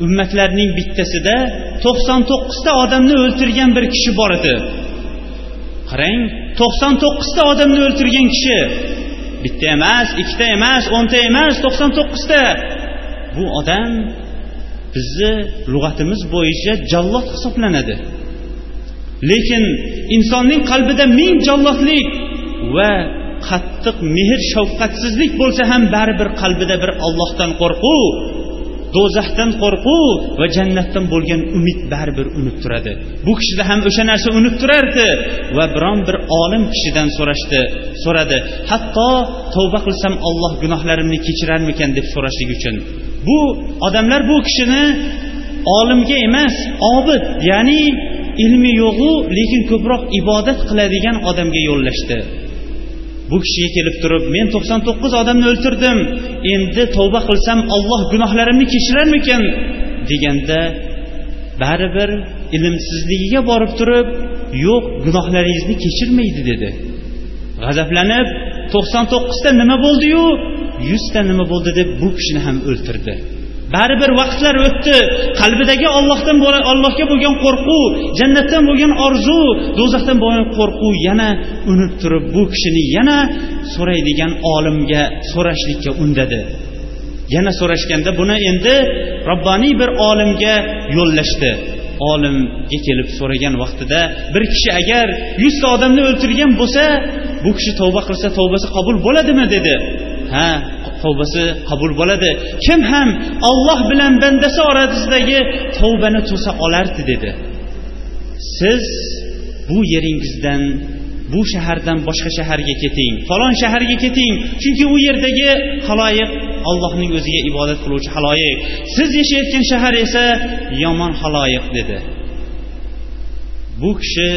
ummatlarning bittasida to'qson to'qqizta odamni o'ltirgan bir kishi bor edi qarang to'qson to'qqizta odamni o'ltirgan kishi bitta emas ikkita emas o'nta emas to'qson to'qqizta bu odam bizni lug'atimiz bo'yicha jallod hisoblanadi lekin insonning qalbida ming jallodlik va qattiq mehr shafqatsizlik bo'lsa ham baribir qalbida bir ollohdan qo'rquv do'zaxdan qo'rquv va jannatdan bo'lgan umid baribir unib turadi. Bu kishida ham o'sha narsa unib turardi va biron bir olim kishidan so'rashdi so'radi hatto tavba qilsam olloh gunohlarimni kechirarmikan? deb so'rashlik uchun. Bu odamlar bu kishini olimga emas obid ya'ni ilmi yo'g'u lekin ko'proq ibodat qiladigan odamga yo'llashdi. Bu kishiga kelib turib men to'qson to'qqiz odamni o'ltirdim endi tavba qilsam olloh gunohlarimni kechirarmikin? deganda baribir ilmsizligiga borib turib yo'q gunohlaringizni kechirmaydi dedi. G'azablanib to'qson to'qqizta nima bo'ldiyu? Yuzta nima bo'ldi? deb bu kishini ham o'ltirdi. Baribir vaqtlar o'tdi. Qalbidagi ollohdan allohga bo'lgan qo'rquv jannatdan bo'lgan orzu do'zaxdan bo'lgan qo'rquv yana unib turib bu kishini yana so'raydigan olimga so'rashlikka undadi. Yana so'rashganda buni endi robboniy bir olimga yo'llashdi. Olimga kelib so'ragan vaqtida bir kishi agar yuzta odamni o'ltirgan bo'lsa bu kishi tavba qilsa tavbasi qabul bo'ladimi dedi. Ha tavbasi qabul bo'ladi. Kim ham olloh bilan bandasi orasidagi tavbani to'sa olardi dedi. Siz bu yeringizdan bu shahardan boshqa shaharga keting falon shaharga keting. Chunki u yerdagi haloyiq allohning o'ziga ibodat qiluvchi haloyiq. Siz yashayotgan shahar esa yomon haloyiq dedi. Bu kishi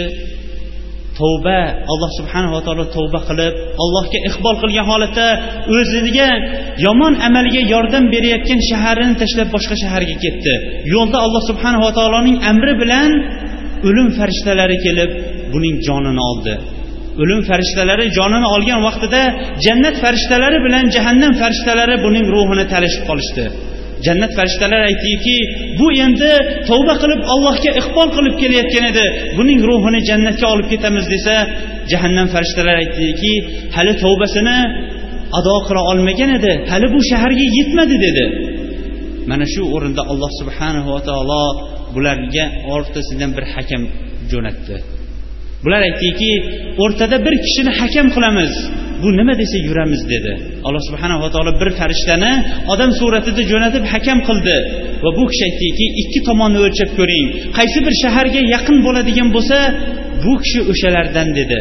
tavba alloh subhanava taolo tavba qilib allohga iqbol qilgan holatda o'ziga yomon amalga yordam berayotgan shaharini tashlab boshqa shaharga ketdi. Yo'lda alloh subhanava taoloning amri bilan o'lim farishtalari kelib buning jonini oldi. O'lim farishtalari jonini olgan vaqtida jannat farishtalari bilan jahannam farishtalari buning ruhini talashib qolishdi. Jannat farishtalari aytdiki bu endi tavba qilib allohga iqbol qilib kelayotgan edi. Buning ruhini jannatga olib ketamiz desa jahannam farishtalari aytdiki hali tavbasini ado qila olmagan edi. Hali bu shaharga yetmadi dedi. Mana shu o'rinda alloh subhanahu va taolo bularga o'rtasidan bir hakam jo'natdi. Bular aytdiki o'rtada bir kishini hakam qilamiz. Bu nima desa yuramiz dedi. Alloh subhanava taolo bir farishtani odam suratida jo'natib hakam qildi. Va bu kishi aytdiki ikki tomonni o'lchab ko'ring. Qaysi bir shaharga yaqin bo'ladigan bo'lsa bu kishi o'shalardan dedi.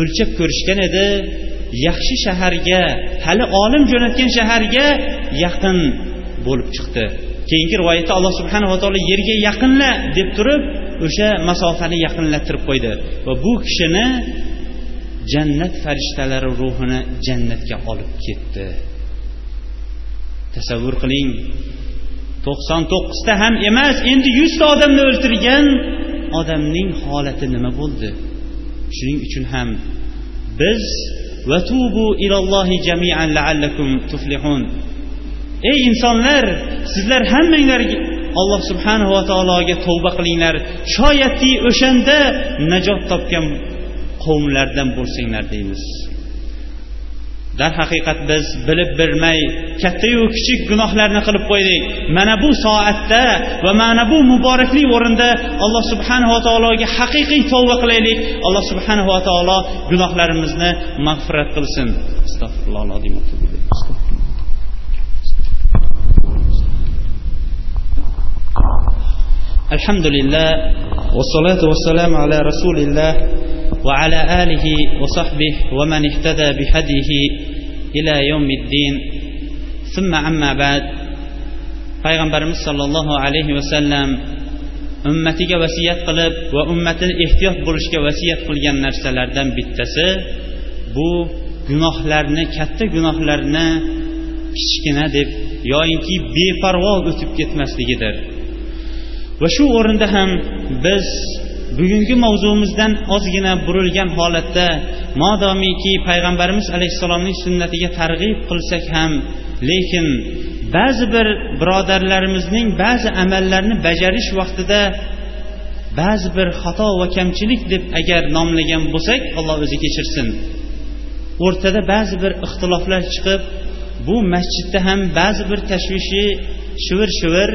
O'lchab ko'rishgan edi yaxshi shaharga hali olim jo'natgan shaharga yaqin bo'lib chiqdi. Keyingi rivoyatda alloh subhanava taolo yerga yaqinla deb turib o'sha masofani yaqinlattirib qo'ydi. Va bu kishini jannat farishtalari ruhini jannatga olib ketdi. Tasavvur qiling to'qson to'qqizta ham emas endi yuzta odamni o'ltirgan odamning holati nima bo'ldi? Shuning uchun ham biz vatubu ilallohi jamian laallakum tuflihun. Ey insonlar sizlar hammanglar alloh subhanahu va taologa tavba qilinglar. Shoyatki o'shanda najot topgan qavmlardan bo'lsanglar deymiz. Darhaqiqat biz bilib bilmay kattayu kichik gunohlarni qilib qo'ydik. Mana bu soatda va mana bu muborakli o'rinda alloh subhanava taologa haqiqiy tavba qilaylik. Alloh subhanava taolo gunohlarimizni mag'firat qilsin. Astag'firulloh alhamdulillah. Vassalatu vassalamu ala rasulilloh وعلى آله وصحبه ومن اهتدى بهديه إلى يوم الدين ثم عما بعد payg'ambarimiz sollallohu alayhi vasallam ummatiga vasiyat qilib va ummatini ehtiyot bo'lishga vasiyat qilgan narsalardan bittasi bu gunohlarni katta gunohlarni kichkina deb yoyinki beparvo o'tib ketmasligidir va shu o'rinda ham biz bugungi mavzumizdan ozgina burilgan holatda modomiki payg'ambarimiz alayhissalomning sunnatiga targ'ib qilsak ham lekin ba'zi bir birodarlarimizning ba'zi amallarni bajarish vaqtida ba'zi bir xato va kamchilik deb agar nomlagan bo'lsak alloh o'zi kechirsin. O'rtada ba'zi bir ixtiloflar chiqib bu masjidda ham ba'zi bir tashvishi shivir shivir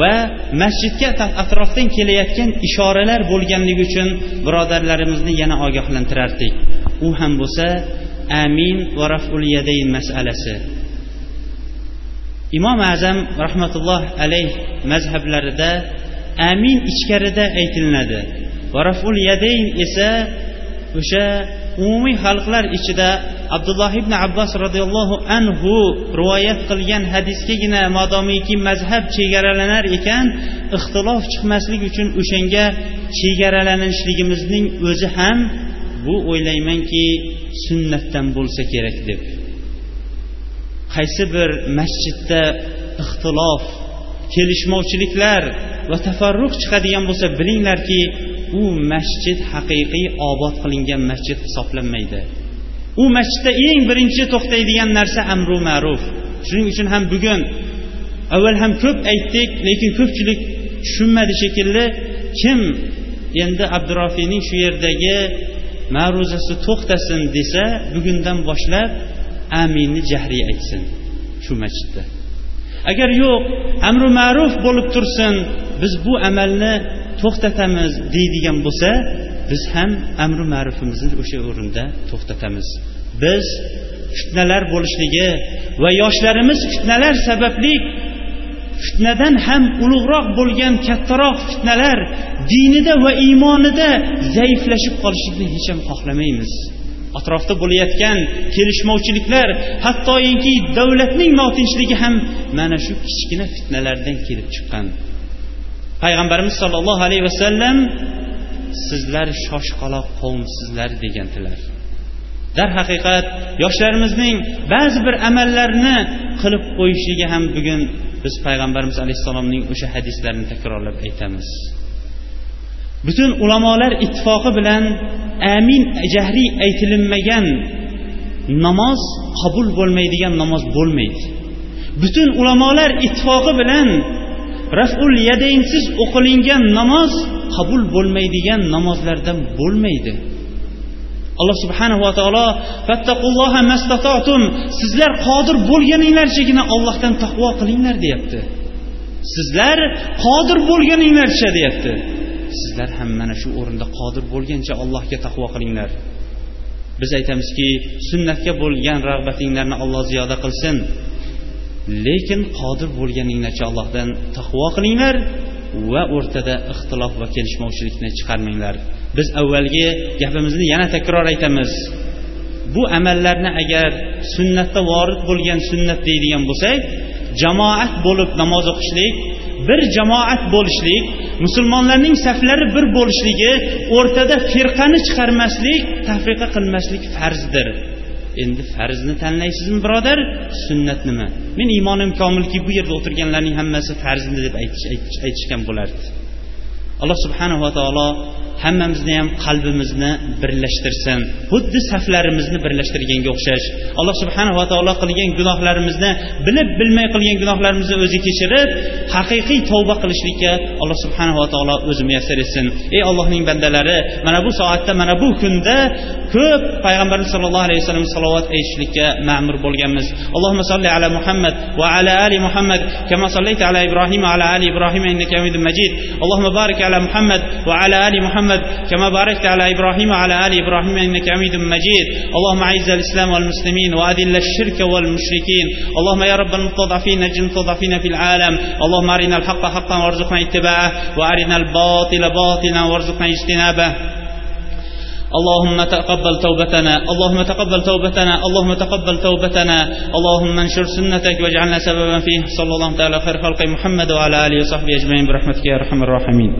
va masjidga atrofdan kelayotgan ishoralar bo'lganligi uchun birodarlarimizni yana ogohlantirardik. U ham bo'lsa amin va raful yadayn masalasi. Imom azam rahmatulloh alayh mazhablarida amin ichkarida aytilinadi va raful yadayn esa o'sha umumiy xalqlar ichida abdulloh ibn abbos roziyallohu anhu rivoyat qilgan hadisgagina modomiki mazhab chegaralanar ekan ixtilof chiqmaslik uchun o'shanga chegaralanishligimizning o'zi ham bu o'ylaymanki sunnatdan bo'lsa kerak deb. Qaysi bir masjidda ixtilof kelishmovchiliklar va tafarruq chiqadigan bo'lsa bilinglarki u masjid haqiqiy obod qilingan masjid hisoblanmaydi. U masjidda eng birinchi to'xtaydigan narsa amru ma'ruf. Shuning uchun ham bugun avval ham ko'p aytdik lekin ko'pchilik tushunmadi shekilli. Kim endi abdurofiyning shu yerdagi ma'ruzasi to'xtasin desa bugundan boshlab aminni jahriy aytsin shu masjidda. Agar yo'q amru ma'ruf bo'lib tursin biz bu amalni to'xtatamiz deydigan bo'lsa biz ham amri ma'rufimizni o'sha o'rinda to'xtatamiz. Biz fitnalar bo'lishligi va yoshlarimiz fitnalar sababli fitnadan ham ulug'roq bo'lgan kattaroq fitnalar dinida va iymonida zaiflashib qolishlikni hech ham xohlamaymiz. Atrofda bo'layotgan kelishmovchiliklar hattoki davlatning notinchligi ham mana shu kichkina fitnalardan kelib chiqqan. Payg'ambarimiz sollallohu alayhi vasallam sizlar shoshqaloq qavmsizlar degandilar. Darhaqiqat yoshlarimizning ba'zi bir amallarni qilib qo'yishligi ham bugun biz payg'ambarimiz alayhissalomning o'sha hadislarini takrorlab aytamiz. Butun ulamolar ittifoqi bilan amin jahriy aytilinmagan namoz qabul bo'lmaydigan namoz bo'lmaydi. Butun ulamolar ittifoqi bilan raful yadaynsiz o'qilingan namoz qabul bo'lmaydigan namozlardan bo'lmaydi. Alloh subhanahu va taolo fattaqulloha mastatotum sizlar qodir bo'lganinglarchagina ollohdan taqvo qilinglar deyapti. Sizlar qodir bo'lganinglarcha deyapti. Sizlar ham mana shu o'rinda qodir bo'lgancha allohga taqvo qilinglar. Biz aytamizki sunnatga bo'lgan rag'batinglarni alloh ziyoda qilsin. Lekin qodir bo'lganinglarcha allohdan taqvo qilinglar va o'rtada ixtilof va kelishmovchilikni chiqarmanglar. Biz avvalgi gapimizni yana takror aytamiz. Bu amallarni agar sunnatda vorid bo'lgan sunnat deydigan bo'lsak jamoat bo'lib namoz o'qishlik bir jamoat bo'lishlik musulmonlarning saflari bir bo'lishligi o'rtada firqani chiqarmaslik tafriqa qilmaslik farzdir. Endi farzni tanlaysizmi birodar? Sunnat nima? Men iymonim komilki bu yerda o'tirganlarning hammasi farzni deb aytishgan bo'lardi. Alloh subhanava taolo hammamizni ham qalbimizni birlashtirsin. Xuddi saflarimizni birlashtirganga o'xshash. Alloh subhanava taolo qilgan gunohlarimizni bilib bilmay qilgan gunohlarimizni o'zi kechirib haqiqiy tavba qilishlikka alloh subhanava taolo o'zi muyassar etsin. Ey allohning bandalari mana bu soatda mana bu kunda ko'p payg'ambarimiz sollallohu alayhi vasallam salovat aytishlikka ma'mur bo'lganmiz. Allohumma solli ala muhammad va ala ali muhammad kama sollayta ala ibrohim va ala ali ibrohim innaka majid. Allohumma barik va ala ali muhammad محمد كما باركت على إبراهيم وعلى آل إبراهيم إنك حميد مجيد. اللهم أعز الإسلام والمسلمين وأذل الشرك والمشركين. اللهم يا رب المستضعفين نجل المستضعفين في العالم. اللهم أرنا الحق حقا وارزقنا اتباعه وأرنا الباطل باطلا وارزقنا اجتنابه. اللهم تقبل توبتنا اللهم تقبل توبتنا اللهم تقبل توبتنا. اللهم انشر سنتك واجعلنا سببا فيه. صلى الله تعالى خير خلق محمد وعلى آله وصحبه أجمعين. برحمتك يا أرحم الراحمين.